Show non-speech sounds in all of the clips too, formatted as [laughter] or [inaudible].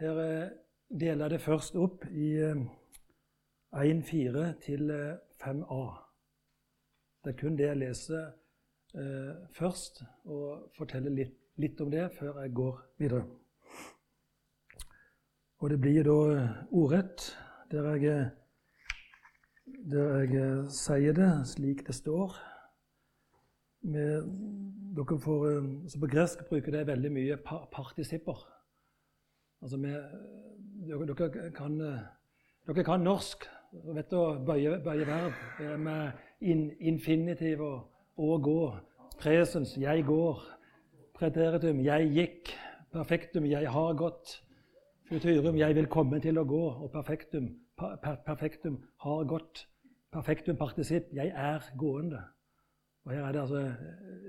Her eh, deler jeg det først opp i 1.4 til 5a. Det er kun det jeg leser eh, først, og forteller litt, litt, om det før jeg går videre. Og det blir da ordrett der jeg, der jeg sier det slik det står. Med, dere får, så på gresk bruker de veldig mye partisipper. Altså med, dere, kan, dere kan norsk og vet å bøye, bøye verb med in, infinitiv og, og gå. Presens 'jeg går'. Preteritum 'jeg gikk'. Perfektum 'jeg har gått'. Futurum 'jeg vil komme til å gå'. Og perfektum, per, perfektum 'har gått'. Perfektum partisipp 'jeg er gående'. Og her er det altså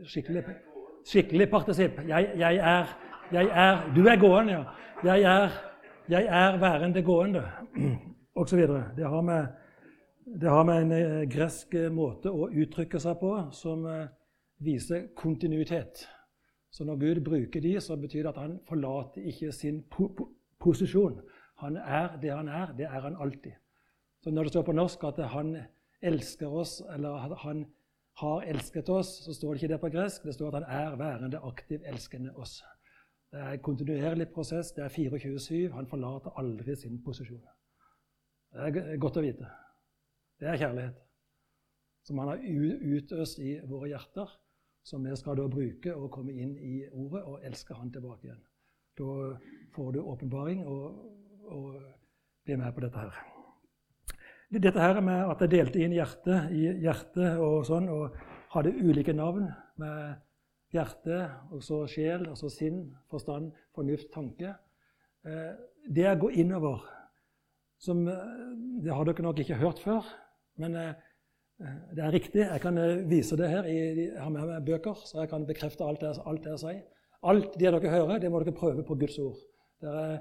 skikkelig, skikkelig partisipp. Jeg, jeg, er, jeg er Du er gående, ja. Jeg er, jeg er værende gående, [clears throat] osv. Det, har det har med en eh, gresk måte å uttrykke seg på som eh, viser kontinuitet. Så når Gud bruker de, så betyr det at han forlater ikke sin po po posisjon. Han er det han er. Det er han alltid. Så når det står på norsk at han elsker oss, eller han har elsket oss, så står det ikke det på gresk. Det står at han er værende aktiv elskende oss. Det er en kontinuerlig prosess. Det er 24-7. Han forlater aldri sin posisjon. Det er godt å vite. Det er kjærlighet som han har utøst i våre hjerter, som vi skal da bruke og komme inn i ordet og elske han tilbake igjen. Da får du åpenbaring og, og blir med på dette her. Dette her med at jeg delte inn hjertet i hjertet og sånn, og hadde ulike navn med hjerte, og så sjel, og så sinn, forstand, fornuft, tanke. Eh, det å gå innover som, eh, Det har dere nok ikke hørt før, men eh, det er riktig. Jeg kan vise det her. Jeg har med meg bøker, så jeg kan bekrefte alt det, alt det jeg sier. Alt det dere hører, det må dere prøve på Guds ord. Det er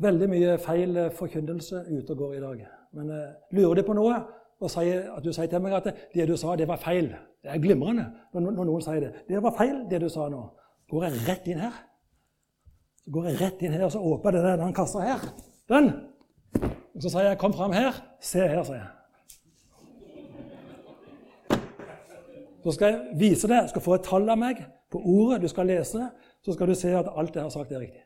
veldig mye feil forkynnelse ute og går i dag. Men lurer dere på noe, og sier, at du sier til meg at det du sa, det var feil. Det er glimrende når, når noen sier det. Det var feil, det du sa nå. Går jeg rett inn her? Så går jeg rett inn her, og så åpner jeg den kassa her. Den! Og så sier jeg 'kom fram her'. Se her, sier jeg. Så skal jeg vise deg, skal få et tall av meg på ordet du skal lese. Så skal du se at alt jeg har sagt, er riktig.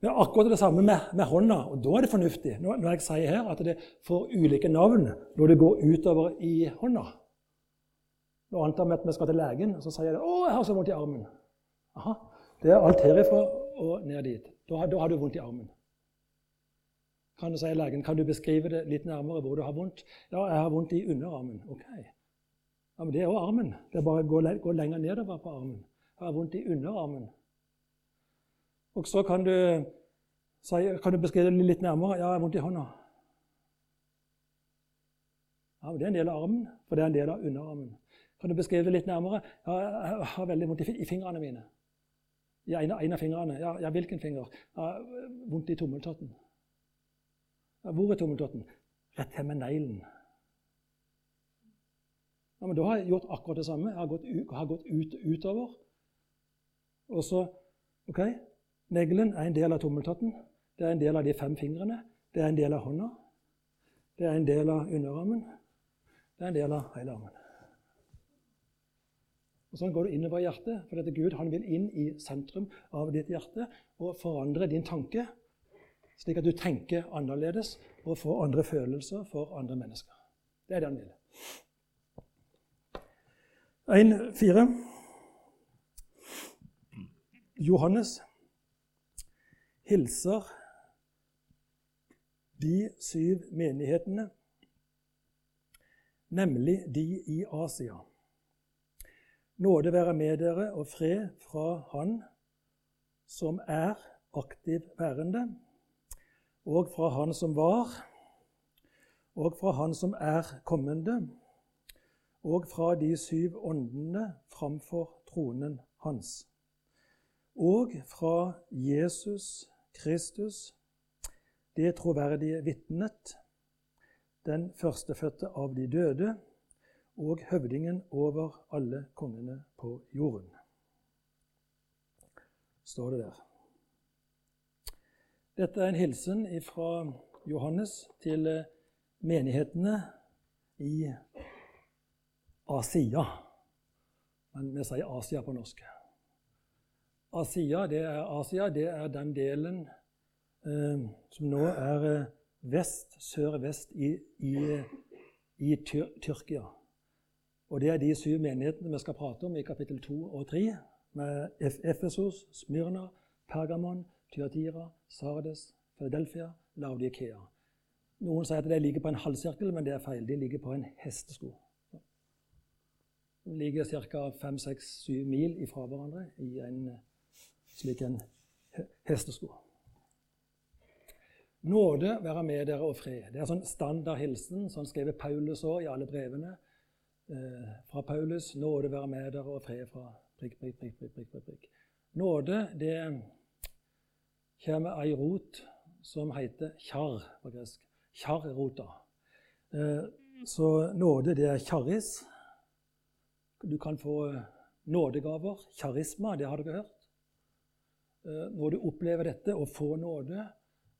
Det er akkurat det samme med, med, hånda, og da er det fornuftig. Når, når, jeg sier her at det får ulike navn når det går utover i hånda. Nå antar vi at vi skal til legen, og så sier jeg 'Å, jeg har så vondt i armen'. Aha, Det er alt herifra og ned dit. Da, da har du vondt i armen. Kan du si legen, kan du beskrive det litt nærmere hvor du har vondt? Ja, jeg har vondt i underarmen. Ok. Ja, Men det er jo armen. Det er bare å gå, gå lenger nedover på armen. Jeg har vondt i underarmen. Og så kan du, kan du beskrive det litt nærmere. Ja, jeg har vondt i hånda. Ja, men Det er en del av armen, for det er en del av underarmen. Kan du beskrive det litt nærmere? Ja, jeg har veldig vondt i fingrene mine. I en, en av fingrene. Ja, ja, hvilken finger? Ja, vondt i tommeltotten. Ja, hvor er tommeltotten? Rett her med neglen. Ja, men Da har jeg gjort akkurat det samme. Jeg har gått, har gått ut, utover. Og så OK, Neglen er en del av tommeltotten. Det er en del av de fem fingrene. Det er en del av hånda. Det er en del av underarmen. Det er en del av hele armen. Og Sånn går du innover hjertet, for dette Gud han vil inn i sentrum av ditt hjerte og forandre din tanke, slik at du tenker annerledes og får andre følelser for andre mennesker. Det er det han vil. 1.4. Johannes hilser de syv menighetene, nemlig de i Asia. Nåde være med dere og fred fra Han som er aktiv værende, og fra Han som var, og fra Han som er kommende, og fra de syv åndene framfor tronen hans, og fra Jesus Kristus, det troverdige vitnet, den førstefødte av de døde og høvdingen over alle kongene på jorden. Står det der. Dette er en hilsen fra Johannes til menighetene i Asia. Men vi sier Asia på norsk. Asia, det er, Asia, det er den delen eh, som nå er eh, vest, sør-vest i, i, i Tyr Tyrkia. Og det er de syv menighetene vi skal prate om i kapittel 2 og 3, med Efesos, Smyrna, Pergamon, Tyatira, Sardes, Philadelphia, Laudikea. Noen sier at de ligger på en halvsirkel, men det er feil. De ligger på en hestesko. De ligger ca. 5-6-7 mil ifra hverandre i en slik en hestesko. Nåde være med dere og fred. Det er sånn standardhilsen som skriver Paulus òg i alle brevene. Eh, fra Paulus. Nåde være med dere og fred fra prikk, prikk, prikk, prikk, prikk, prikk. Nåde, det kommer ei rot som heter kjarr på gresk. Kjarrrota. Eh, så nåde, det er kjarris. Du kan få nådegaver. Kjarisma, det har dere hørt. Eh, når du opplever dette og får nåde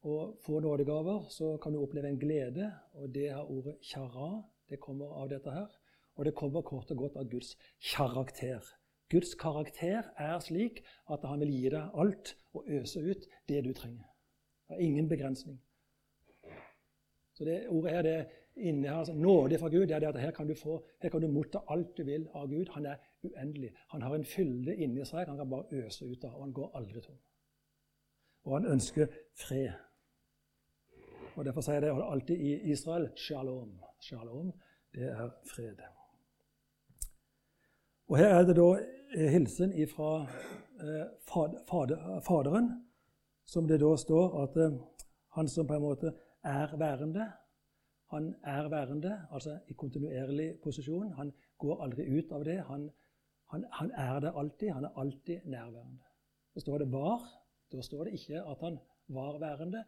og får nådegaver, så kan du oppleve en glede. Og det har ordet kjara. Det kommer av dette her. Og det kommer kort og godt av Guds karakter. Guds karakter er slik at han vil gi deg alt og øse ut det du trenger. Det er ingen begrensning. Så det ordet her, det inne altså, Nåde fra Gud det er det at her kan du få, her kan du motta alt du vil av Gud. Han er uendelig. Han har en fylde inni seg han kan bare øse ut av, og han går aldri tom. Og han ønsker fred. Og Derfor sier jeg det alltid i Israel shalom. Shalom, det er fred. Og Her er det da eh, hilsen fra eh, fader, Faderen, som det da står at eh, han som på en måte er værende Han er værende, altså i kontinuerlig posisjon. Han går aldri ut av det. Han, han, han er der alltid. Han er alltid nærværende. Så står det 'var'. Da står det ikke at han var værende.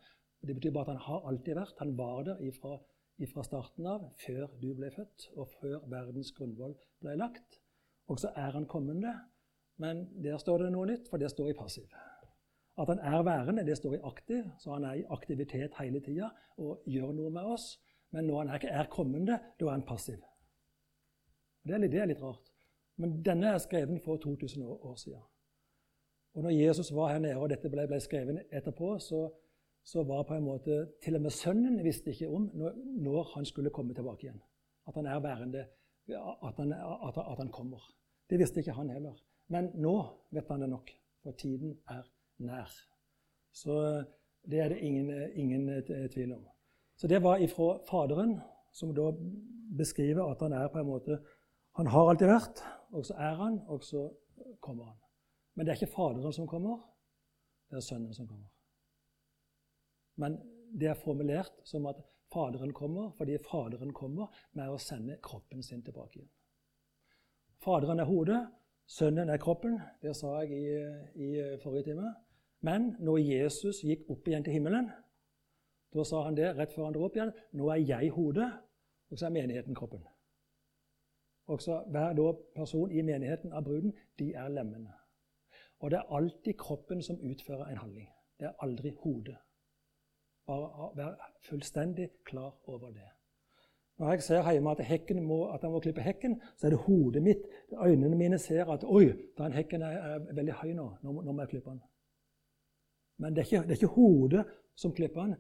Det betyr bare at han har alltid vært. Han var der ifra, ifra starten av, før du ble født, og før verdens grunnvoll ble lagt. Og så er han kommende. Men der står det noe nytt, for det står i passiv. At han er værende, det står i aktiv, så han er i aktivitet hele tida og gjør noe med oss. Men når han ikke er kommende, da er han passiv. Det er, litt, det er litt rart. Men denne er skreven for 2000 år, siden. Og når Jesus var her nede, og dette ble, ble skrevet etterpå, så, så, var på en måte Til og med sønnen visste ikke om når, når han skulle komme tilbake igjen. At han er værende, at han, at, at han kommer. Det visste ikke han heller. Men nå vet han det nok, for tiden er nær. Så det er det ingen, ingen eh, tvil om. Så det var ifra Faderen, som da beskriver at han er på en måte Han har alltid vært, og så er han, og så kommer han. Men det er ikke Faderen som kommer, det er Sønnen som kommer. Men det er formulert som at Faderen kommer fordi Faderen kommer med å sende kroppen sin tilbake igjen. Faderen er hodet, Sønnen er kroppen. Det sa jeg i, i forrige time. Men når Jesus gikk opp igjen til himmelen, da sa han det rett før han dro opp igjen. Nå er jeg hodet, og så er menigheten kroppen. Også Hver da person i menigheten av bruden, de er lemmene. Og det er alltid kroppen som utfører en handling. Det er aldri hodet. Bare vær fullstendig klar over det. Når jeg ser hjemme at, må, at jeg må klippe hekken, så er det hodet mitt, øynene mine ser at oi, den hekken er, er veldig høy nå. Nå, nå må jeg klippe den. Men det er, ikke, det er ikke hodet som klipper den,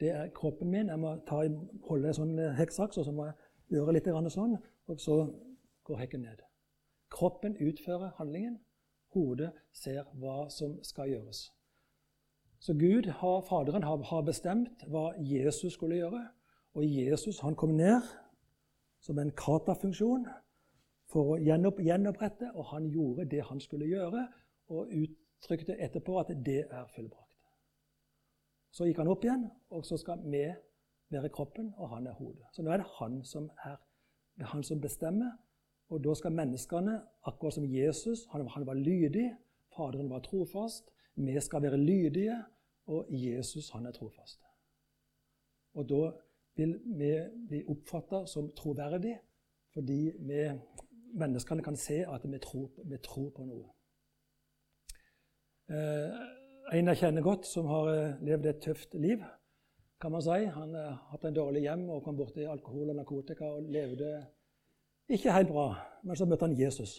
det er kroppen min. Jeg må ta, holde en sånn hekksaks og så må jeg gjøre litt sånn, og så går hekken ned. Kroppen utfører handlingen. Hodet ser hva som skal gjøres. Så Gud, har, Faderen, har, har bestemt hva Jesus skulle gjøre. Og Jesus han kom ned som en katafunksjon for å gjenopprette, og han gjorde det han skulle gjøre, og uttrykte etterpå at det er fullbrakt. Så gikk han opp igjen, og så skal vi være kroppen, og han er hodet. Så nå er det han som er han som bestemmer. Og da skal menneskene, akkurat som Jesus, han, han var lydig, Faderen var trofast, vi skal være lydige, og Jesus, han er trofast. Og da vil vi bli oppfatta som troverdige, fordi vi, menneskene kan se at vi tror, vi tror på noe. Eh, en jeg kjenner godt, som har eh, levd et tøft liv, kan man si. Han har hatt en dårlig hjem og kom borti alkohol og narkotika og levde ikke helt bra. Men så møtte han Jesus,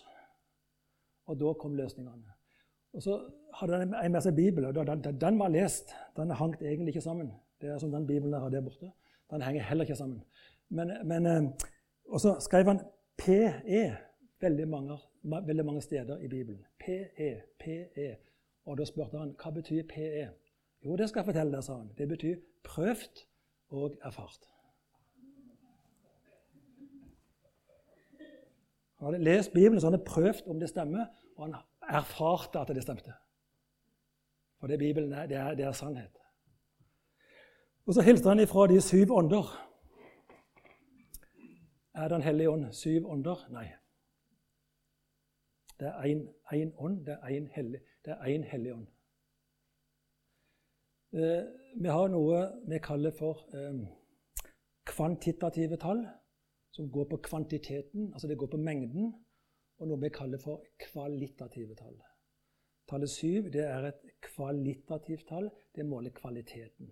og da kom løsningene. Og Så hadde han med seg Bibelen, og den, den var lest. Den hangt egentlig ikke sammen. Det er som den Bibelen der, der borte. Den henger heller ikke sammen. Men, men, eh, og så skrev han PE veldig mange, veldig mange steder i Bibelen. PE, PE. Og da spurte han hva betyr PE. Jo, det skal jeg fortelle deg, sa han. Det betyr prøvd og erfart. Han hadde lest Bibelen så han hadde prøvd om det stemmer, og han erfarte at det stemte. For det Bibelen er, det er, det er sannhet. Og så hilste han ifra de syv ånder. Er Den hellige ånd syv ånder? Nei. Det er én ånd, det er én hellig, ånd. Eh, vi har noe vi kaller for eh, kvantitative tall, som går på kvantiteten, altså det går på mengden, og noe vi kaller for kvalitative tall. Tallet syv det er et kvalitativt tall. Det måler kvaliteten.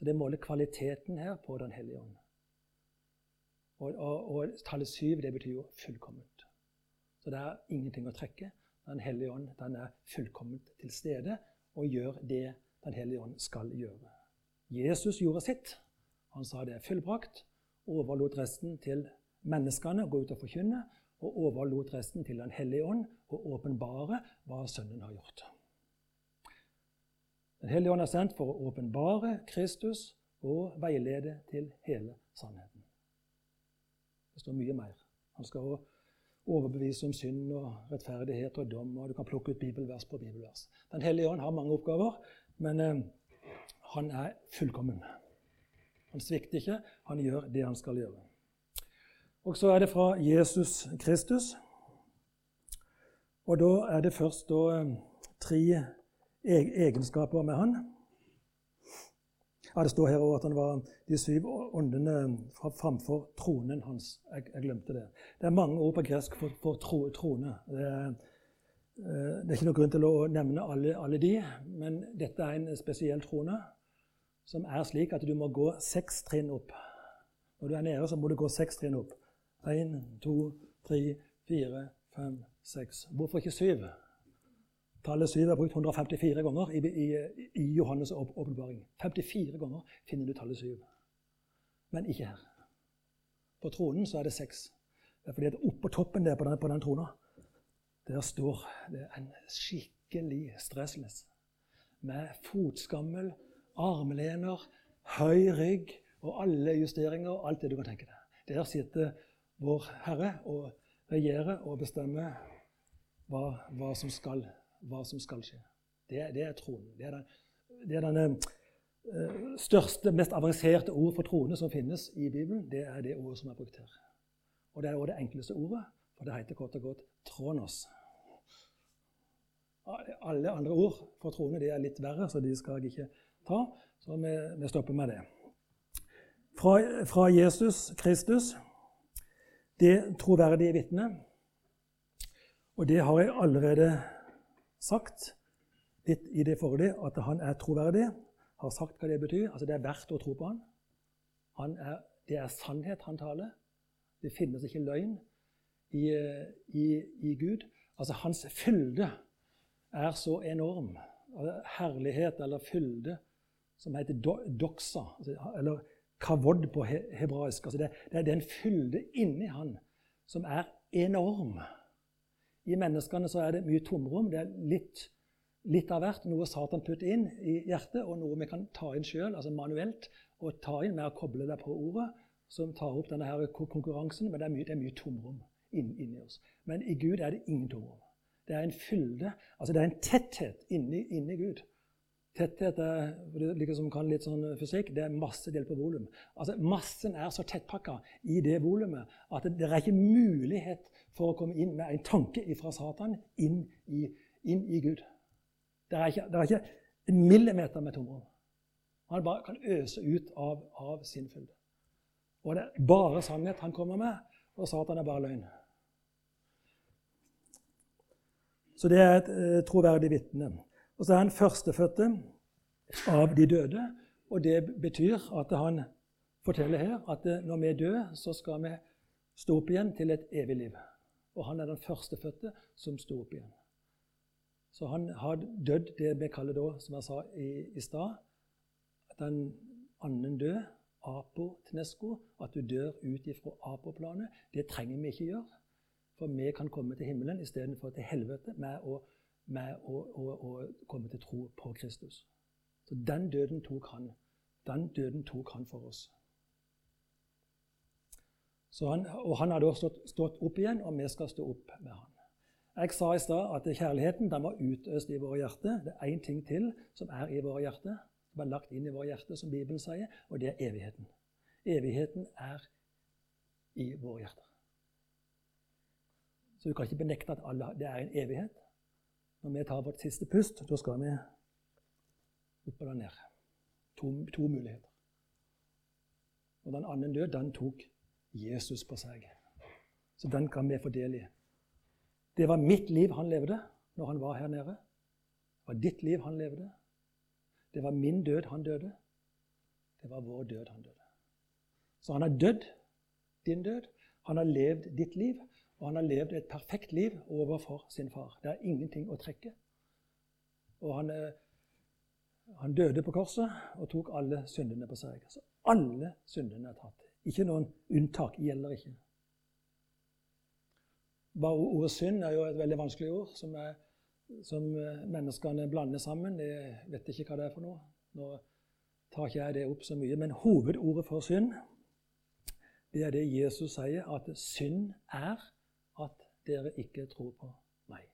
Så det måler kvaliteten her på Den hellige ånd. Og, og, og tallet syv det betyr jo fullkomment. Så det er ingenting å trekke. Den hellige ånd den er fullkomment til stede og gjør det Den hellige ånd skal gjøre. Jesus gjorde sitt. Han sa det er fullbrakt. Overlot resten til menneskene å gå ut og forkynne. Og overlot resten til Den hellige ånd å åpenbare hva Sønnen har gjort. Den hellige ånd er sendt for å åpenbare Kristus og veilede til hele sannheten. Det står mye mer. Han skal overbevise om synd og rettferdighet og dom. og Du kan plukke ut bibelvers på bibelvers. Den hellige ånd har mange oppgaver, men eh, han er fullkommen. Han svikter ikke. Han gjør det han skal gjøre. Og så er det fra Jesus Kristus. Og da er det først da, eh, tre egenskaper med han. Ja, Det står her også at han var de syv åndene framfor tronen hans. Jeg, jeg, glemte det. Det er mange ord på gresk for, for tro, trone. Det er, eh, det er, ikke noen grunn til å nevne alle, alle, de, men dette er en spesiell trone som er slik at du må gå seks trinn opp. Når du er nede, så må du gå seks trinn opp. Én, to, tre, fire, fem, seks. Hvorfor ikke syv? Tallet 7 er brukt 154 ganger i, i, i Johannes' åpenbaring. 54 ganger finner du tallet 7. Men ikke her. På tronen så er det 6. Det er fordi at oppå toppen der på den, på den trona der står det en skikkelig stressless med fotskammel, armlener, høy rygg og alle justeringer og alt det du kan tenke deg. Der sitter vår Herre og regjerer og bestemmer hva, hva som skal skje hva som skal skje. Det, det er tronen. Det er den, det er den uh, største, mest avanserte ord for troende som finnes i Bibelen. Det er det ordet som er brukt her. Og det er også det enkleste ordet, for det heter kort og godt 'tronos'. Alle andre ord for troende det er litt verre, så de skal jeg ikke ta. Så vi, vi stopper med det. Fra, fra Jesus Kristus, det troverdige vitnet. Og det har jeg allerede sagt litt i det forholdet at han er troverdig. Har sagt hva det betyr. Altså Det er verdt å tro på han. han er, det er sannhet han taler. Det finnes ikke løgn i, i, i Gud. Altså Hans fylde er så enorm. Altså, herlighet eller fylde som heter do, doxa, altså, eller kavod på hebraisk. Altså det, det, er en fylde inni han som er enorm. I menneskene så er det mye tomrom. Det er litt, litt av hvert. Noe Satan putter inn i hjertet, og noe vi kan ta inn sjøl, altså manuelt. Og ta inn med å koble deg på ordet, som tar opp denne her konkurransen. Men det er mye, det er mye tomrom inni, inni oss. Men i Gud er det ingen tomrom. Det er en fylde, altså det er en tetthet inni, inni Gud. Tetthet er like som kan litt sånn fysikk, det er masse delt på volum. Altså, massen er så tettpakka i det volumet at det, det, er ikke mulighet for å komme inn med en tanke fra Satan inn i, inn i Gud. Det er, ikke, det er, ikke, en millimeter med tomrom. Han bare kan øse ut av, av sin fylde. Og det er bare sannhet han kommer med, og Satan er bare løgn. Så det er et eh, troverdig vitne. Og så er han førstefødte av de døde. Og det betyr at han forteller her at når vi er døde, så skal vi stå opp igjen til et evig liv. Og han er den førstefødte som sto opp igjen. Så han har dødd det vi kaller da, som jeg sa i, i stad, den annen død, apotnesko, at du dør ut ifra apoplanet. Det trenger vi ikke gjøre. For vi kan komme til himmelen istedenfor til helvete med å, med å, å, å komme til tro på Kristus. Så den døden tok han. Den døden tok han for oss. Han, og han har da stått, stått, opp igjen, og vi skal stå opp med han. Jeg sa i stad at kjærligheten den var utøst i våre hjerter. Det er én ting til som er i våre hjerter, som er lagt inn i våre hjerter, som Bibelen sier, og det er evigheten. Evigheten er i våre hjerter. Så du kan ikke benekte at alle, det er en evighet. Når vi tar vårt siste pust, da skal vi opp eller ned. To, to muligheter. Og den andre død, den tok Jesus på seg. Så den kan vi få del i. Det var mitt liv han levde når han var her nede. Det var ditt liv han levde. Det var min død han døde. Det var vår død han døde. Så han har dødd din død. Han har levd ditt liv, og han har levd et perfekt liv overfor sin far. Det er ingenting å trekke. Og han, eh, han døde på korset og tok alle syndene på seg. Så alle syndene er tatt. Ikke noen unntak gjelder ikke. Bare ordet synd er jo et veldig vanskelig ord som, er, som eh, menneskene blander sammen. Jeg vet ikke hva det er for noe. Nå tar ikke jeg det opp så mye. Men hovedordet for synd, det er det Jesus sier, at synd er at dere ikke tror på meg.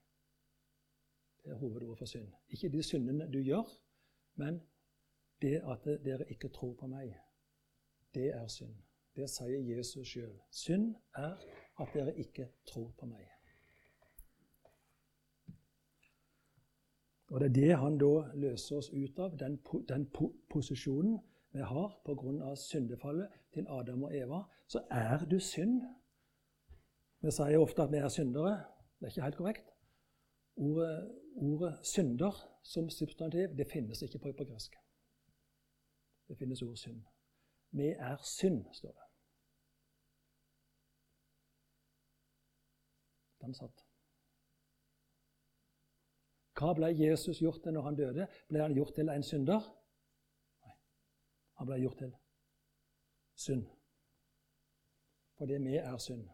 Det er hovedordet for synd. Ikke de syndene du gjør, men det at dere ikke tror på meg. Det er synd. Det sier Jesus sjøl. Synd er at dere ikke tror på meg. Og Det er det han da løser oss ut av, den, den posisjonen vi har pga. syndefallet til Adam og Eva. Så er du synd. Vi sier ofte at vi er syndere. Det er ikke helt korrekt. Ordet, ordet 'synder' som substantiv det finnes ikke på, på gresk. Det finnes ordet synd. Vi er synd, står det. Den satt. Hva ble Jesus gjort til når han døde? Ble han gjort til en synder? Nei. Han ble gjort til synd. Fordi vi er synd.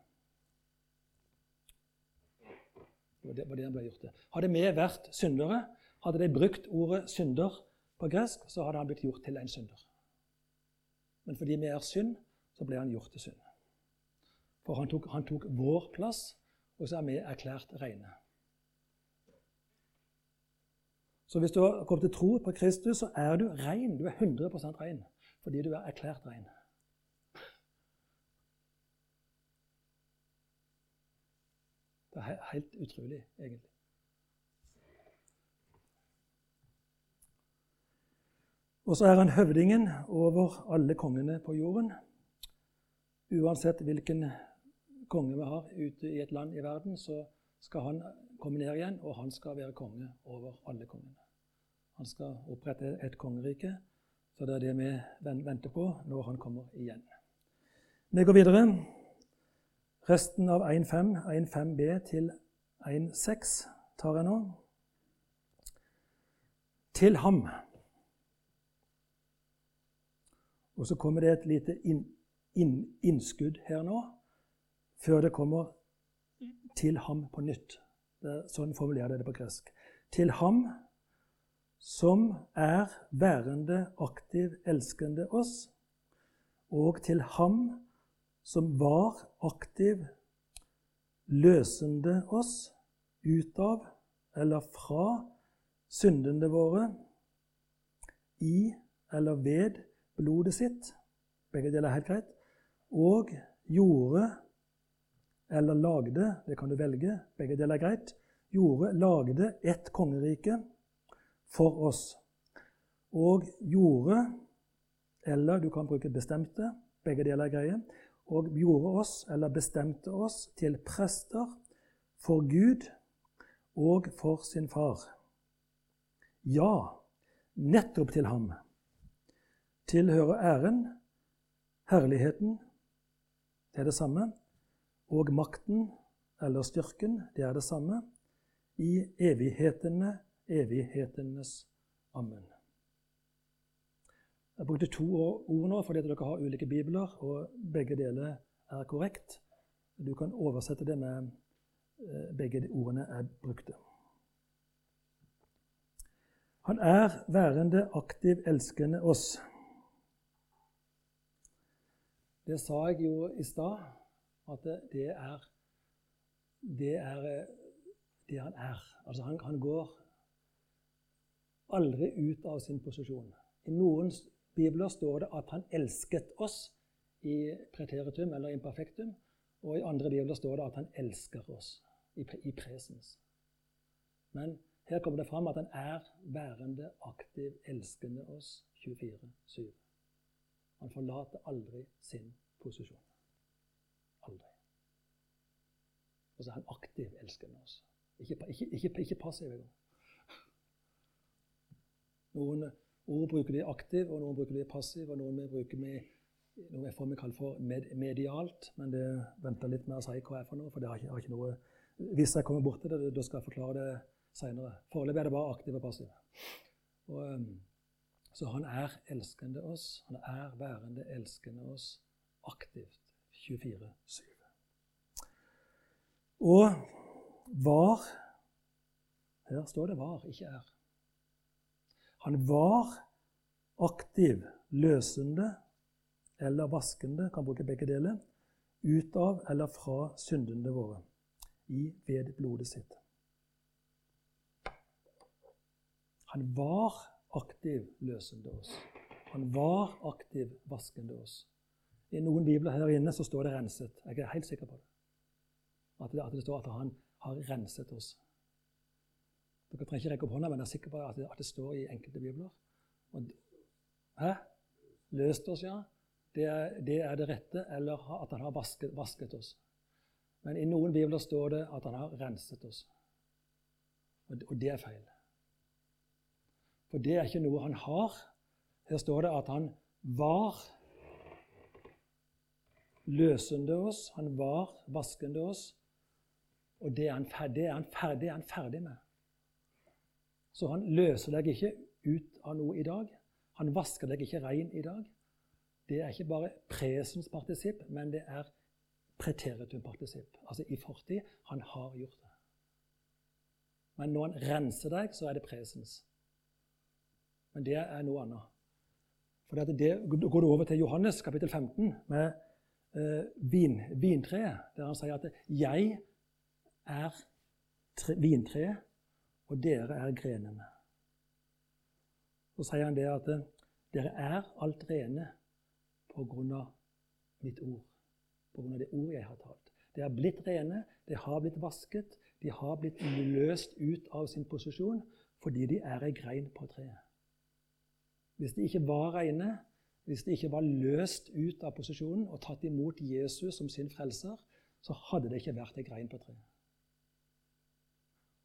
Det var det han ble gjort til. Hadde vi vært syndere, hadde de brukt ordet 'synder' på gresk, så hadde han blitt gjort til en synder. Men fordi vi er synd, så ble han gjort til synd. For han tok, han tok vår plass og så er vi erklært rene. Så hvis du har kommet til tro på Kristus, så er du ren. Du er 100% ren fordi du er erklært ren. Det er helt utrolig, egentlig. Og så er han høvdingen over alle kongene på jorden. Uansett hvilken konge vi har ute i et land i verden, så skal han komme ned igjen, og han skal være konge over alle kongene. Han skal opprette et kongerike, så det er det vi venter på når han kommer igjen. Vi går videre. Resten av 1.5, 1.5b til 1.6 tar jeg nå. Til ham. Og så kommer det et lite inn, inn, innskudd her nå før det kommer til ham på nytt. sånn formulerer det det på gresk. Til ham som er værende, aktiv, elskende oss, og til ham som var aktiv, løsende oss ut av eller fra syndene våre i eller ved blodet sitt, begge deler er helt greit, og gjorde eller lagde, det kan du velge, begge deler er greit, gjorde, lagde ett kongerike for oss. Og gjorde, eller du kan bruke bestemte, begge deler er greie, og gjorde oss, eller bestemte oss, til prester for Gud og for sin far. Ja, nettopp til ham tilhører æren, herligheten, det er det samme, og makten eller styrken, det er det samme, i evighetene, evighetenes ammen. Jeg brukte to ord nå fordi dere har ulike bibler, og begge deler er korrekt. Du kan oversette det med eh, begge ordene er brukte. Han er værende, aktiv, elskende oss. Det sa jeg jo i stad, at det er det er det han er. Altså han, han går aldri ut av sin posisjon. I noen bibler står det at han elsket oss i preteritum eller imperfektum. Og i andre bibler står det at han elsker oss i, i presens. Men her kommer det fram at han er værende, aktiv, elskende oss 24-7. Han forlater aldri sin posisjon. Aldri. Og så er han aktiv elskende oss. Ikke, ikke, ikke, ikke passiv engang. Noen ord bruker de aktiv, og noen bruker de passiv, og noen bruker vi noe jeg får vi kaller for med, medialt. Men det venter litt med å si hva jeg er for noe, for det har ikke, har ikke noe Hvis jeg kommer borti det, da skal jeg forklare det seinere. Foreløpig er det bare aktiv og passiv. Og, um, så han er elskende oss. Han er værende elskende oss aktivt 24-7. Og var Her står det 'var', ikke 'er'. Han var aktiv, løsende eller vaskende, kan bruke begge deler, ut av eller fra syndene våre, i ved blodet sitt. Han var aktiv løsende oss. Han var aktiv vaskende oss. I noen bibler her inne så står det 'renset'. Jeg er helt sikker på det. At det, at det står at han har renset oss. Dere trenger ikke rekke opp hånda, men jeg er sikker på at det, at det står i enkelte bibler. Og, hæ? Løst oss, ja. Det er, det er, det rette. Eller at han har vasket, vasket, oss. Men i noen bibler står det at han har renset oss. Og, og det er feil. For det er ikke noe han har. Her står det at han var løsende oss, han var vaskende oss, og det er han ferdig, det er han ferdig, er han ferdig med. Så han løser deg ikke ut av noe i dag. Han vasker deg ikke rein i dag. Det er ikke bare presenspartisipp, men det er preteritumpartisipp. Altså i fortid. Han har gjort det. Men når han renser deg, så er det presens. Men det er noe annet. For det, det går du over til Johannes kapittel 15 med eh, vin, vintreet, der han sier at 'jeg er tre, vintreet, og dere er grenene. Så sier han det at dere er alt rene på grunn av mitt ord. På grunn av det ord jeg har talt. De har blitt rene, de har blitt vasket, de har blitt løst ut av sin posisjon fordi de er ei grein på treet. Hvis de ikke var rene, hvis de ikke var løst ut av posisjonen og tatt imot Jesus som sin frelser, så hadde det ikke vært ei grein på treet.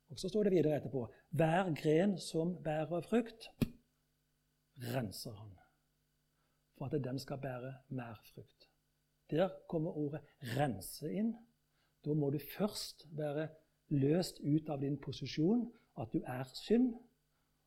Og Så står det videre etterpå Hver gren som bærer frukt, renser han for at den skal bære mer frukt. Der kommer ordet 'rense' inn. Da må du først være løst ut av din posisjon, at du er synd,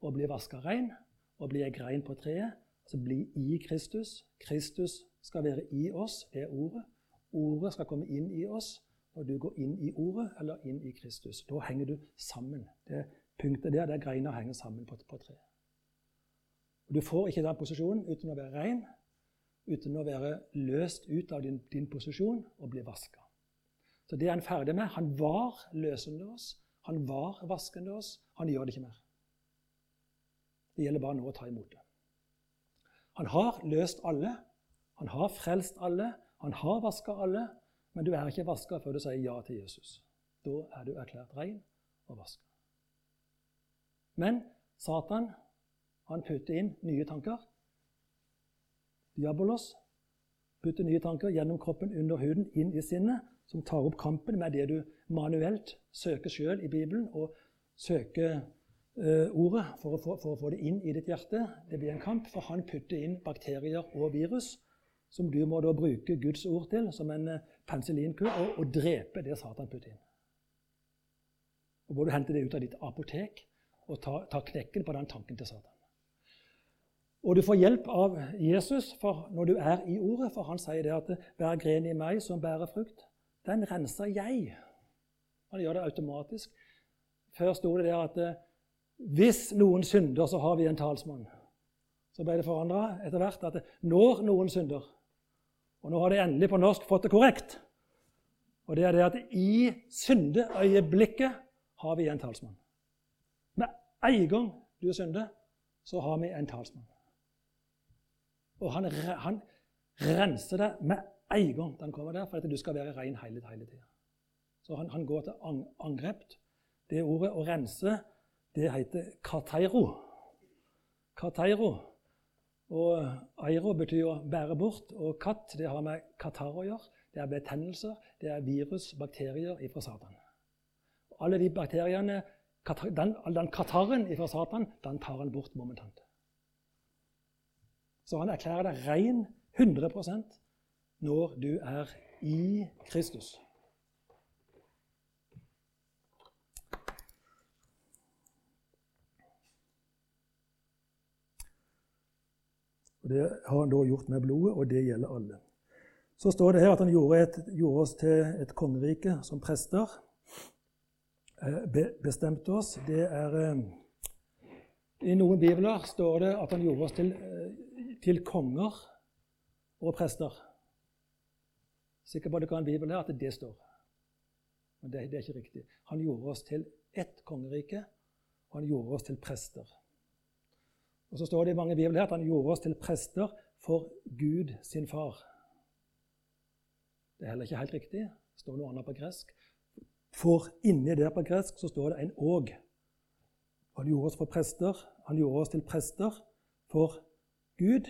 og bli vaska rein, og bli ei grein på treet. Altså bli i Kristus. Kristus skal være i oss, er ordet. Ordet skal komme inn i oss når du går inn i Ordet eller inn i Kristus. Da henger du sammen. Det punktet der, der greina henger sammen på, på treet. Du får ikke den posisjonen uten å være rein, uten å være løst ut av din, din posisjon og bli vaska. Så det er han ferdig med. Han var løsende oss, han var vaskende oss. Han gjør det ikke mer. Det gjelder bare nå å ta imot det. Han har løst alle. Han har frelst alle. Han har vaska alle. Men du er ikke vaska før du sier ja til Jesus. Da er du erklært ren og vaska. Men Satan han putter inn nye tanker. Diabolos putter nye tanker gjennom kroppen, under huden, inn i sinnet, som tar opp kampen med det du manuelt søker sjøl i Bibelen, og søker uh, ordet for å, få, for å, få, det inn i ditt hjerte. Det blir en kamp, for han putter inn bakterier og virus som du må da bruke Guds ord til, som en eh, penicillinkur, og, og drepe det Satan putter inn. Og må du hente det ut av ditt apotek og ta, ta knekken på den tanken til Satan. Og du får hjelp av Jesus for når du er i ordet, for han sier det at 'hver gren i meg som bærer frukt', den renser jeg. Han gjør det automatisk. Før sto det der at eh, hvis noen synder, så har vi en talsmann. Så ble det forandra etter hvert at når noen synder Og nå har de endelig på norsk fått det korrekt. Og det er det at i syndeøyeblikket har vi en talsmann. Med en gang du synder, så har vi en talsmann. Og han, han renser deg med en gang den kommer der, for at du skal være ren hele, hele tida. Så han, han, går til angrep. Det ordet å rense, det heter kateiro. Kateiro. Og airo betyr å bære bort, og katt det har med katar å gjøre. Det er betennelser, det er virus, bakterier ifra Satan. Alle de bakteriene, den, den katarren ifra Satan, den tar han bort momentant. Så han erklærer deg ren 100% når du er i Kristus. Og Det har han da gjort med blodet, og det gjelder alle. Så står det her at han gjorde, et, gjorde oss til et kongerike som prester. Eh, be, bestemte oss. Det er eh, I noen bibler står det at han gjorde oss til eh, til konger og prester. Sikker på at det kan en bibel her at det står. Men det, det, er ikke riktig. Han gjorde oss til ett kongerike, og han gjorde oss til prester. Og Så står det i mange bibler at han gjorde oss til prester for Gud sin far. Det er heller ikke helt riktig. Det står noe annet på gresk. For inni der på gresk så står det en åg. Han gjorde oss for prester. Han gjorde oss til prester for Gud,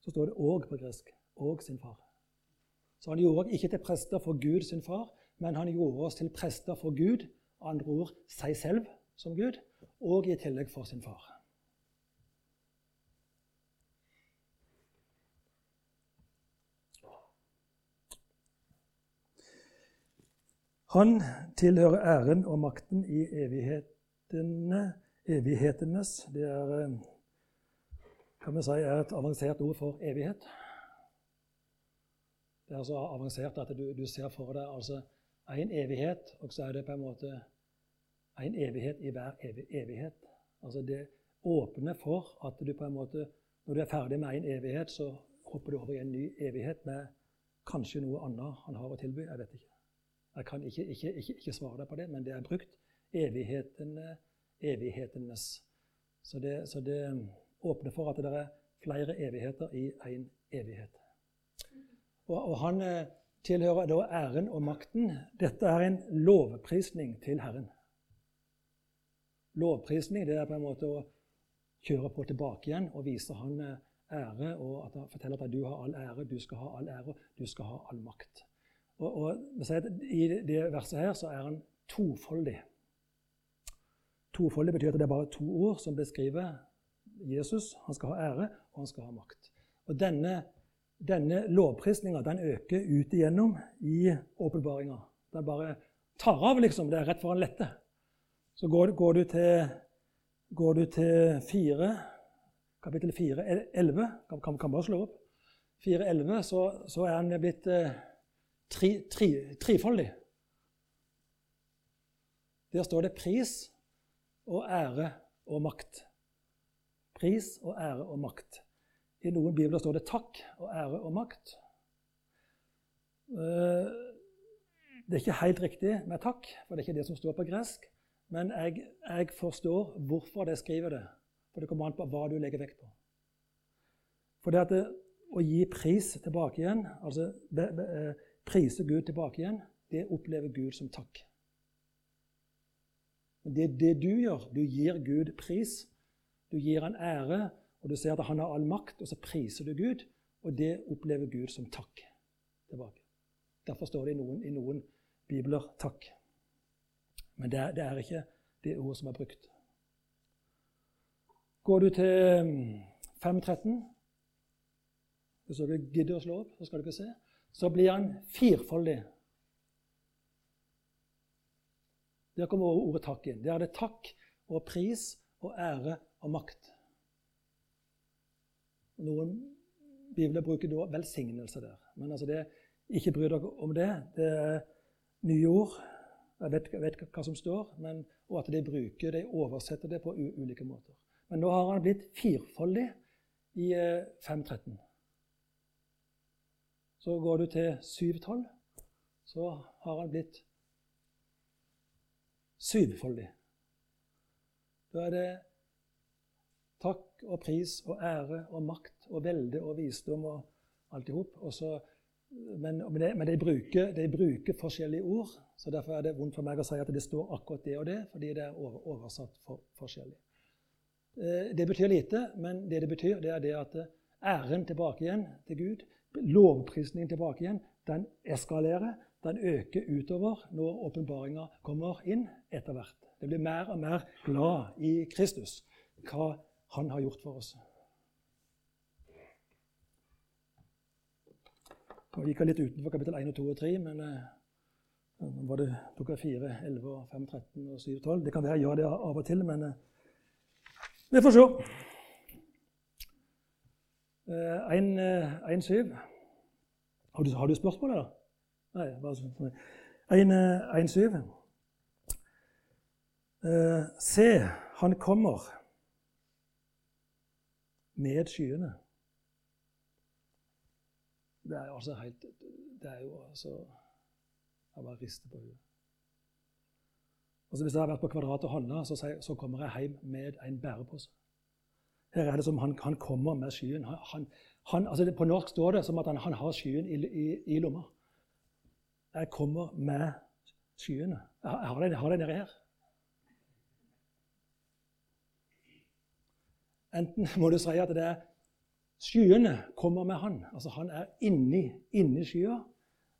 så står det 'og' på gresk. Og sin far. Så han gjorde oss ikke til prester for Gud sin far, men han gjorde oss til prester for Gud, andre ord seg selv som Gud, og i tillegg for sin far. Han tilhører æren og makten i evighetene, evighetenes. Det er eh, kan vi si er et avansert ord for evighet. Det er så avansert at du, du ser for deg altså evighet, og så er det på en måte en evighet i hver evig, evighet. Altså Det åpner for at du på en måte, når du er ferdig med en evighet, så hopper du over i en ny evighet med kanskje noe annet han har å tilby. Jeg vet ikke. Jeg kan ikke, ikke, ikke, ikke svare deg på det, men det er brukt. Evighetene, evighetenes. Så det, så det åpner for at det er flere evigheter i én evighet. Og, og han eh, tilhører da æren og makten. Dette er en lovprisning til Herren. Lovprisning det er på en måte å kjøre på tilbake igjen og vise han eh, ære, og at han forteller at du har all ære, du skal ha all ære, du skal ha all makt. Og, og I det verset her så er han tofoldig. Tofoldig betyr at det er bare to ord som beskriver Jesus. Han skal ha ære, og han skal ha makt. Og Denne, denne lovprisninga den øker ut igjennom i åpenbaringa. Den bare tar av, liksom. Det er rett foran lette. Så går, går, du til, går du til 4, kapittel 4, 11 kan, kan, bare slå opp. 4.11, så, så er han blitt eh, tri, tri, trifoldig. Der står det pris og ære og makt. Pris og ære og makt. I noen bibler står det takk og ære og makt. Eh, det er ikke helt riktig med takk, for det er ikke det som står på gresk. Men jeg, jeg forstår hvorfor de skriver det. For det kommer an på hva du legger vekt på. For det at det, å gi pris tilbake igjen, altså be, be, eh, prise Gud tilbake igjen, det opplever Gud som takk. Det, det du gjør, du gir Gud pris du gir han ære, og du ser at han har all makt, og så priser du Gud. Og det opplever Gud som takk tilbake. Derfor står det i noen, i noen bibler 'takk'. Men det, det, er ikke det ordet som er brukt. Går du til 5.13 mm, Hvis dere gidder å slå opp, så skal dere se. Så blir han firfoldig. Der kommer ordet 'takk' inn. Der er det takk og pris og ære og makt. Noen bibler bruker da velsignelse der. Men altså det, ikke bry dere om det. Det er nye ord. Jeg vet, jeg vet hva som står, men, og at de bruker, de oversetter det på ulike måter. Men nå har han blitt firfoldig i 5.13. Så går du til 7.12, så har han blitt syvfoldig. Da er det takk og pris og ære og makt og velde og visdom og alt i hop. Men, men de, bruker, de, bruker, forskjellige ord, så derfor er det vondt for meg å si at det står akkurat det og det, fordi det er oversatt for, forskjellig. Eh, det betyr lite, men det det betyr, det er det at eh, æren tilbake igjen til Gud, lovprisningen tilbake igjen, den eskalerer. Den øker utover når åpenbaringa kommer inn etter hvert. Det blir mer og mer glad i Kristus, hva han har gjort for oss. Nå gikk jeg litt utenfor kapittel 1 og 2 og 3, men eh, nå var det tok 4, 11, 5, 13 og 7, 12. Det kan være jeg gjør det av og til, men eh, vi får se. 1-7. Eh, har, har, du spørsmål, eller? Nei, bare sånn. 1-7. Se, han kommer med skyene. Det er jo altså helt Det er jo altså Jeg bare rister på hodet. Altså Hvis jeg har vært på Kvadrat og handla, så, så, kommer jeg hjem med en bærepose. Her er det som han, han kommer med skyen. Han, han, altså på norsk står det som at han, har skyen i, i, i, lomma. Jeg kommer med skyene. Jeg har jeg har det nedi her. Enten må du si at det er Skyene kommer med han. Altså Han er inni, inni skya.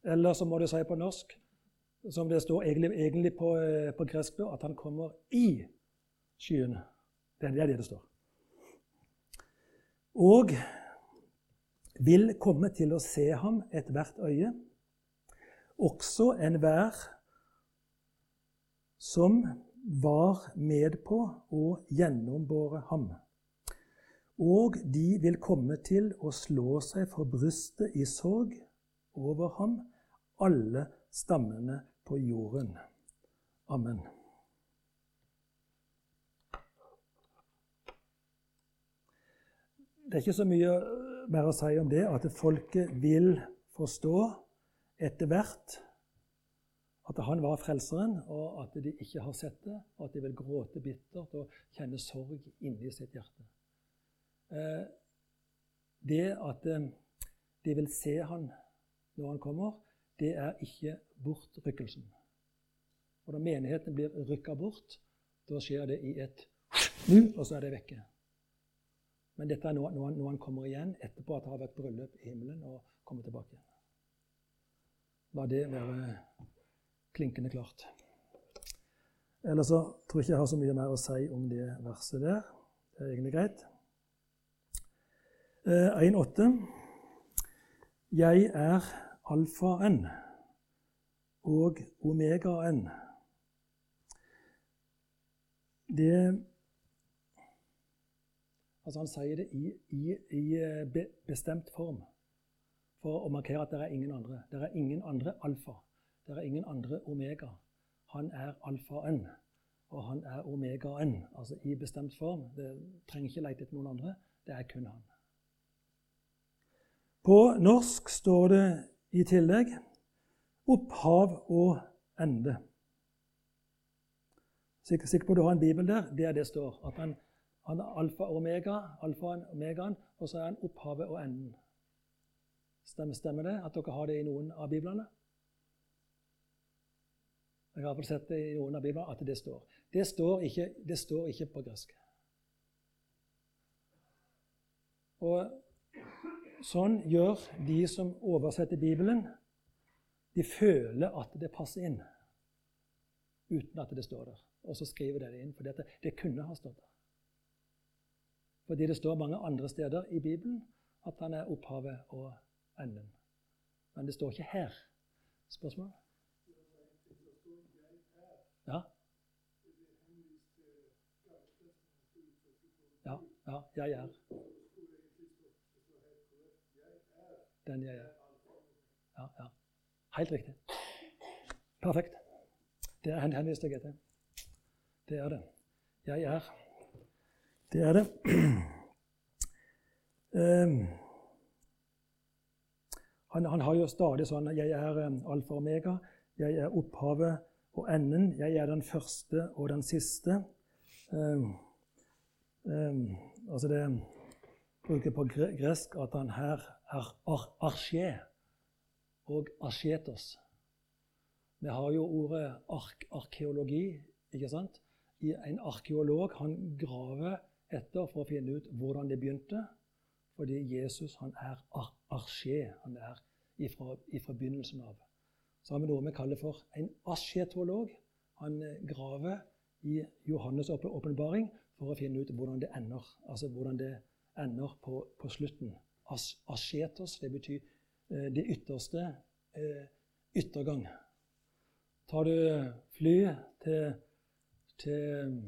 Eller så må du si på norsk, som det står egentlig, egentlig på, eh, på gresk, at han kommer i skyene. Det er det det står. Og vil komme til å se ham ethvert øye, også enhver som var med på å gjennombåre ham og de vil komme til å slå seg for brystet i sorg over ham, alle stammene på jorden. Amen. Det er ikke så mye mer å si om det, at folket vil forstå etter hvert at han var frelseren, og at de ikke har sett det, og at de vil gråte bittert og kjenne sorg inni sitt hjerte. Eh, det at eh, de vil se han når han kommer, det er ikke bortrykkelsen. Og Når menigheten blir rykka bort, da skjer det i et nu, og så er det vekke. Men dette er nå, nå, nå han kommer igjen etterpå at det har vært bryllup i himmelen, og kommer tilbake. La det være klinkende klart. Ellers så tror jeg ikke jeg har så mye mer å si om det verset der. Det er egentlig greit. 1,8. Eh, Jeg er alfaen og omegaen. Det Altså Han sier det i, i, i eh, be, bestemt form for å markere at det er ingen andre. Det er ingen andre alfa. Det er ingen andre omega. Han er alfaen, og han er omegaen. Altså i bestemt form. Det trenger ikke lete etter noen andre. Det er kun han. På norsk står det i tillegg opphav og ende. Sikker, sikker på at du har en bibel der? Det er det står. At han, han er alfa og omega, alfaen og omegaen, og så er han opphavet og enden. Stemmer, stemmer det at dere har det i noen av biblene? Jeg har sett det i noen av biblene at det står. Det står ikke, det står ikke på gresk. Og Sånn gjør de som oversetter Bibelen. De føler at det passer inn uten at det står der. Og så skriver de det inn, for det kunne ha stått der. Fordi det står mange andre steder i Bibelen at han er opphavet og enden. Men det står ikke her. Spørsmål? Ja? Ja, ja, jeg er. Den jeg er. Ja, ja. Helt riktig. Perfekt. Det er henvist jeg etter. Det er det. Jeg er. Det er det. Um, [clears throat] han, han, har jo stadig sånn 'Jeg er um, alfa og omega. Jeg er opphavet og enden. Jeg er den første og den siste.' Um, um, altså det bruker på gresk at han her er ar arché og archetos. Vi har jo ordet ark arkeologi, ikke sant? En arkeolog han graver etter for å finne ut hvordan det begynte. Fordi Jesus han er ar arché. Han er ifra, ifra, begynnelsen av. Så har vi noe vi kaller for en asjetolog. Han eh, graver i Johannes' åpenbaring for å finne ut hvordan det ender. Altså hvordan det ender på, på slutten. As, asjetos, det betyr eh, det ytterste eh, yttergang. Tar du fly til, til,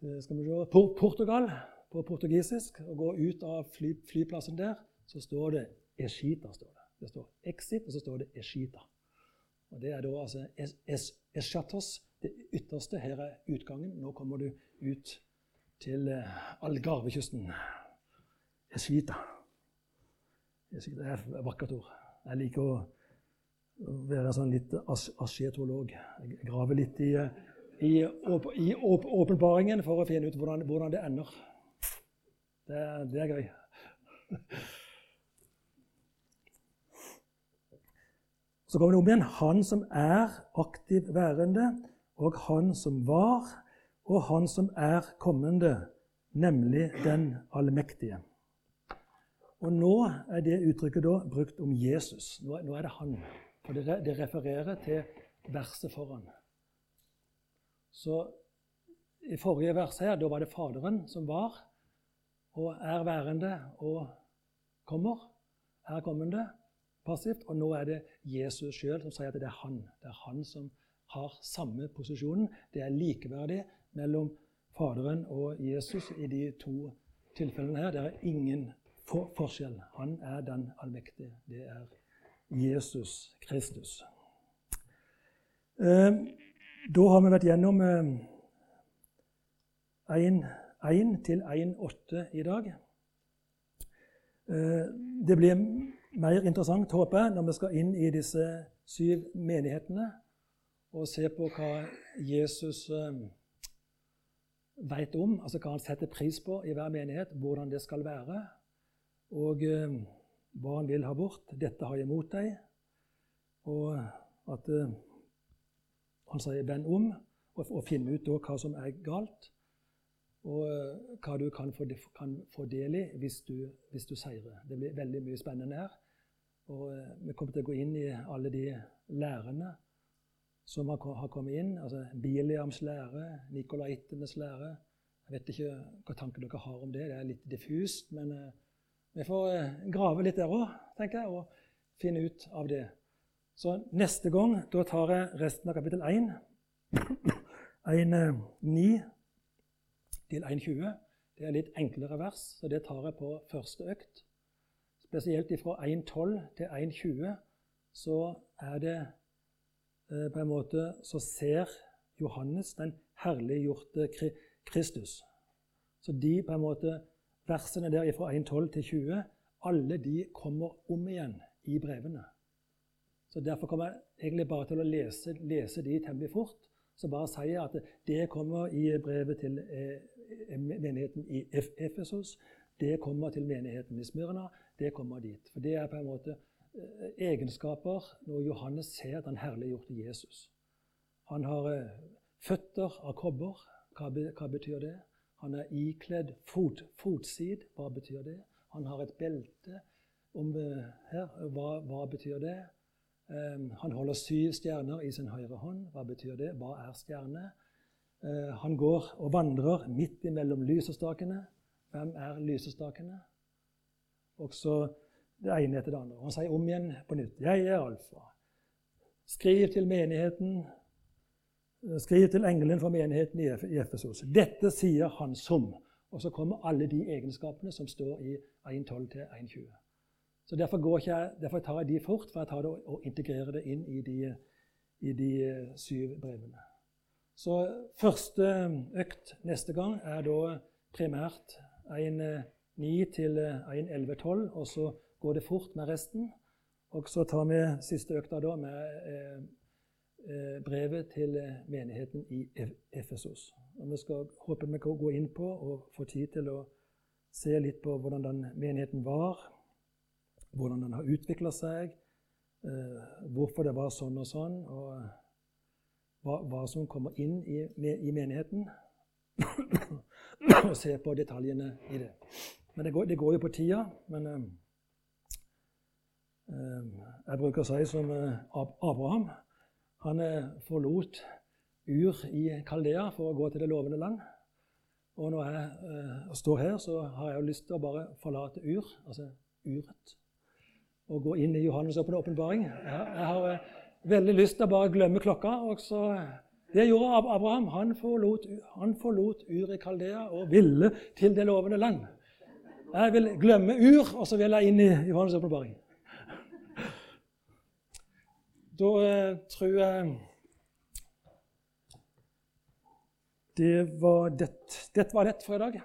til skal vi se, Portugal på portugisisk og går ut av fly, flyplassen der, så står det 'Eshita'. står Det Det står 'exit', og så står det 'Eshita'. Og Det er da altså es, es, det ytterste. Her er utgangen. Nå kommer du ut til uh, Algarvekysten. Eshita. Eshita er et vakkert ord. Jeg liker å, være sånn litt as, asjetolog. Jeg graver litt i, i, i åpenbaringen for å finne ut hvordan, hvordan det ender. Det det er gøy. Så kommer det om igjen Han som er aktiv værende, og Han som var, og Han som er kommende, nemlig den allmektige. Og Nå er det uttrykket da brukt om Jesus. Nå, er det han. For det, det refererer til verset foran. Så I forrige vers her, da var det Faderen som var og er værende og kommer. Her kommer det passivt. Og nå er det Jesus sjøl som sier at det er han. Det er han som har samme posisjonen. Det er likeverdig mellom Faderen og Jesus i de to tilfellene her. Det er ingen for forskjell. Han er den allmektige. Det er Jesus Kristus. Eh, da har vi vært gjennom én eh, 1 til 1,8 i dag. Eh, det blir mer interessant, håper jeg, når vi skal inn i disse syv menighetene og se på hva Jesus eh, vet om, altså hva han setter pris på i hver menighet, hvordan det skal være, og hva han vil ha bort. 'Dette har jeg mot deg.' Og at han sier 'venn om', og, og finne ut hva som er galt og eh, hva du kan få, kan få del i hvis du, hvis du, seirer. Det blir veldig mye spennende her. Og eh, vi kommer til å gå inn i alle de lærene som har, har kommet inn. altså Biliams lære, Nikolaitenes lære. Jeg vet ikke hva tanker dere har om det. Det er litt diffust. Men uh, vi får grave litt der òg, tenker jeg, og finne ut av det. Så neste gang da tar jeg resten av kapittel 1. 1.9 [clears throat] til 1,20. Det er litt enklere vers, så det tar jeg på første økt. Spesielt fra 1,12 til 1,20 så er det eh, på en måte Så ser Johannes den herliggjorte Kristus. Så de på en måte versene der fra 1,12 til 20, alle de kommer om igjen i brevene. Så Derfor kommer jeg egentlig bare til å lese, lese de temmelig fort. Så bare sier jeg at det kommer i brevet til eh, menigheten i Efesos. Det kommer til menigheten i Smyrna. Det kommer dit. For Det er på en måte eh, egenskaper når Johannes ser at han herliggjorte Jesus. Han har eh, føtter av kobber. Hva, hva betyr det? Han er ikledd fot, fotsid. Hva betyr det? Han har et belte om, her. Hva, hva betyr det? Um, han holder syv stjerner i sin høyre hånd. Hva betyr det? Hva er stjerne? Eh, han går og vandrer midt imellom lysestakene. Hvem er lysestakene? Også det ene etter det andre. Han sier om igjen på nytt. Jeg er alfa. Skriv til menigheten. Skriv til engelen for menigheten i Efesos. Dette sier han som. Og så kommer alle de egenskapene som står i 1.12 til 1.20. Så derfor, jeg, derfor, tar jeg de fort, for jeg tar det og, og integrerer det inn i de, i de eh, syv brevene. Så første økt neste gang er da primært 1.9 til 1.11.12, og så går det fort med resten. Og så tar vi siste økta da med eh, eh brevet til eh, menigheten i Efesos. Og Vi skal håpe vi kan gå inn på og få tid til å se litt på hvordan den menigheten var, hvordan den har utvikla seg, eh, hvorfor det var sånn og sånn, og hva, hva som kommer inn i, i menigheten. og se på detaljene i det. Men det går, det går jo på tida. men... Eh, Eh, jeg bruker å si som eh, Abraham. Han eh, forlot Ur i Kaldea for å gå til det lovende land. Og når jeg står her, så har jeg jo lyst til å bare forlate Ur, altså uret, og gå inn i Johannes' åpenbaring. Jeg, jeg har veldig lyst til å bare glemme klokka. og så... Det gjorde Abraham. Han forlot, han forlot Ur i Kaldea og ville til det lovende land. Jeg vil glemme Ur, og så vil jeg inn i Johannes' åpenbaring. [laughs] Da eh, tror jeg det var det. Dette det for i dag.